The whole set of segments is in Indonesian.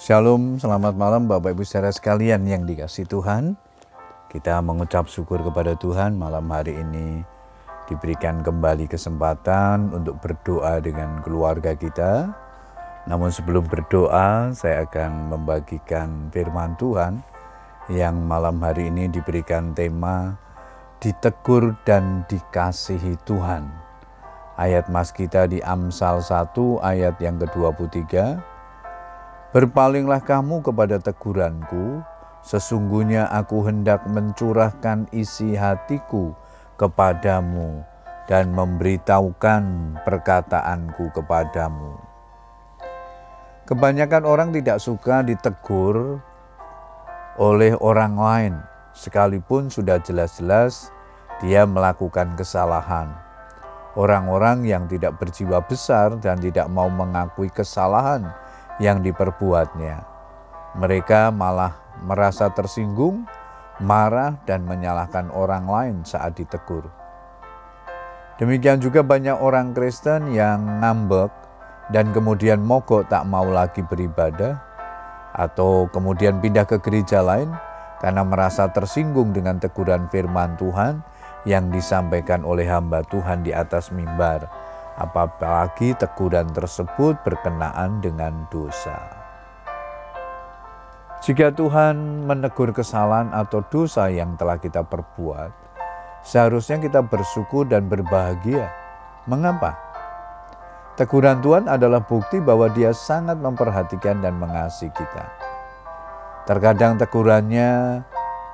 Shalom, selamat malam Bapak Ibu saudara sekalian yang dikasih Tuhan. Kita mengucap syukur kepada Tuhan malam hari ini diberikan kembali kesempatan untuk berdoa dengan keluarga kita. Namun sebelum berdoa, saya akan membagikan firman Tuhan yang malam hari ini diberikan tema ditegur dan dikasihi Tuhan. Ayat mas kita di Amsal 1 ayat yang ke-23 Berpalinglah kamu kepada teguranku, sesungguhnya aku hendak mencurahkan isi hatiku kepadamu dan memberitahukan perkataanku kepadamu. Kebanyakan orang tidak suka ditegur oleh orang lain, sekalipun sudah jelas-jelas dia melakukan kesalahan. Orang-orang yang tidak berjiwa besar dan tidak mau mengakui kesalahan yang diperbuatnya. Mereka malah merasa tersinggung, marah, dan menyalahkan orang lain saat ditegur. Demikian juga banyak orang Kristen yang ngambek dan kemudian mogok tak mau lagi beribadah, atau kemudian pindah ke gereja lain karena merasa tersinggung dengan teguran firman Tuhan yang disampaikan oleh hamba Tuhan di atas mimbar apalagi teguran tersebut berkenaan dengan dosa. Jika Tuhan menegur kesalahan atau dosa yang telah kita perbuat, seharusnya kita bersyukur dan berbahagia. Mengapa? Teguran Tuhan adalah bukti bahwa Dia sangat memperhatikan dan mengasihi kita. Terkadang tegurannya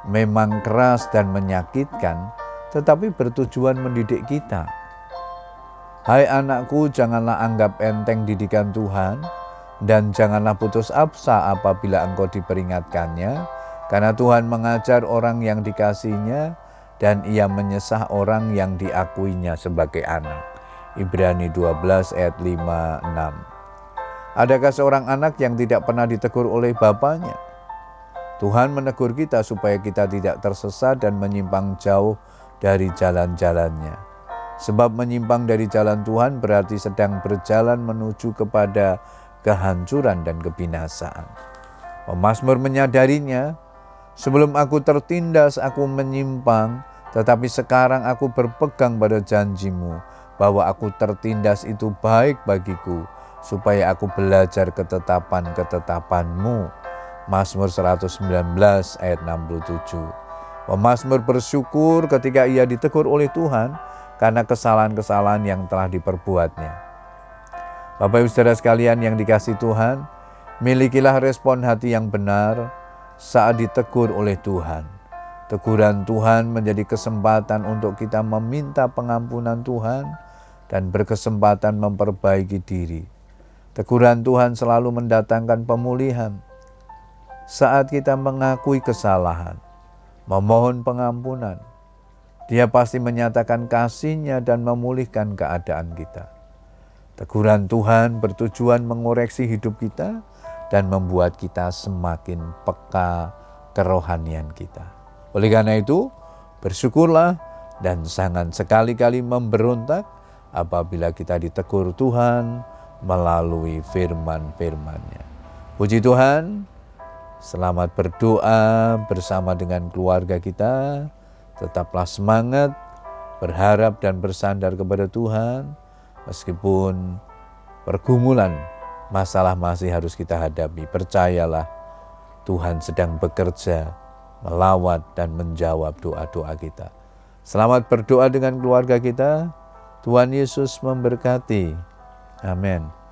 memang keras dan menyakitkan, tetapi bertujuan mendidik kita Hai anakku, janganlah anggap enteng didikan Tuhan, dan janganlah putus asa apabila engkau diperingatkannya, karena Tuhan mengajar orang yang dikasihnya, dan ia menyesah orang yang diakuinya sebagai anak. Ibrani 12 ayat 5-6 Adakah seorang anak yang tidak pernah ditegur oleh bapaknya? Tuhan menegur kita supaya kita tidak tersesat dan menyimpang jauh dari jalan-jalannya. Sebab menyimpang dari jalan Tuhan berarti sedang berjalan menuju kepada kehancuran dan kebinasaan. Pemasmur menyadarinya, sebelum aku tertindas aku menyimpang, tetapi sekarang aku berpegang pada janjimu bahwa aku tertindas itu baik bagiku, supaya aku belajar ketetapan-ketetapanmu. Mazmur 119 ayat 67. Pemasmur bersyukur ketika ia ditegur oleh Tuhan, karena kesalahan-kesalahan yang telah diperbuatnya. Bapak Ibu Saudara sekalian yang dikasih Tuhan, milikilah respon hati yang benar saat ditegur oleh Tuhan. Teguran Tuhan menjadi kesempatan untuk kita meminta pengampunan Tuhan dan berkesempatan memperbaiki diri. Teguran Tuhan selalu mendatangkan pemulihan saat kita mengakui kesalahan, memohon pengampunan, dia pasti menyatakan kasihnya dan memulihkan keadaan kita. Teguran Tuhan bertujuan mengoreksi hidup kita dan membuat kita semakin peka kerohanian kita. Oleh karena itu, bersyukurlah dan jangan sekali-kali memberontak apabila kita ditegur Tuhan melalui firman-firmannya. Puji Tuhan, selamat berdoa bersama dengan keluarga kita Tetaplah semangat, berharap dan bersandar kepada Tuhan, meskipun pergumulan, masalah masih harus kita hadapi. Percayalah, Tuhan sedang bekerja, melawat dan menjawab doa-doa kita. Selamat berdoa dengan keluarga kita. Tuhan Yesus memberkati. Amin.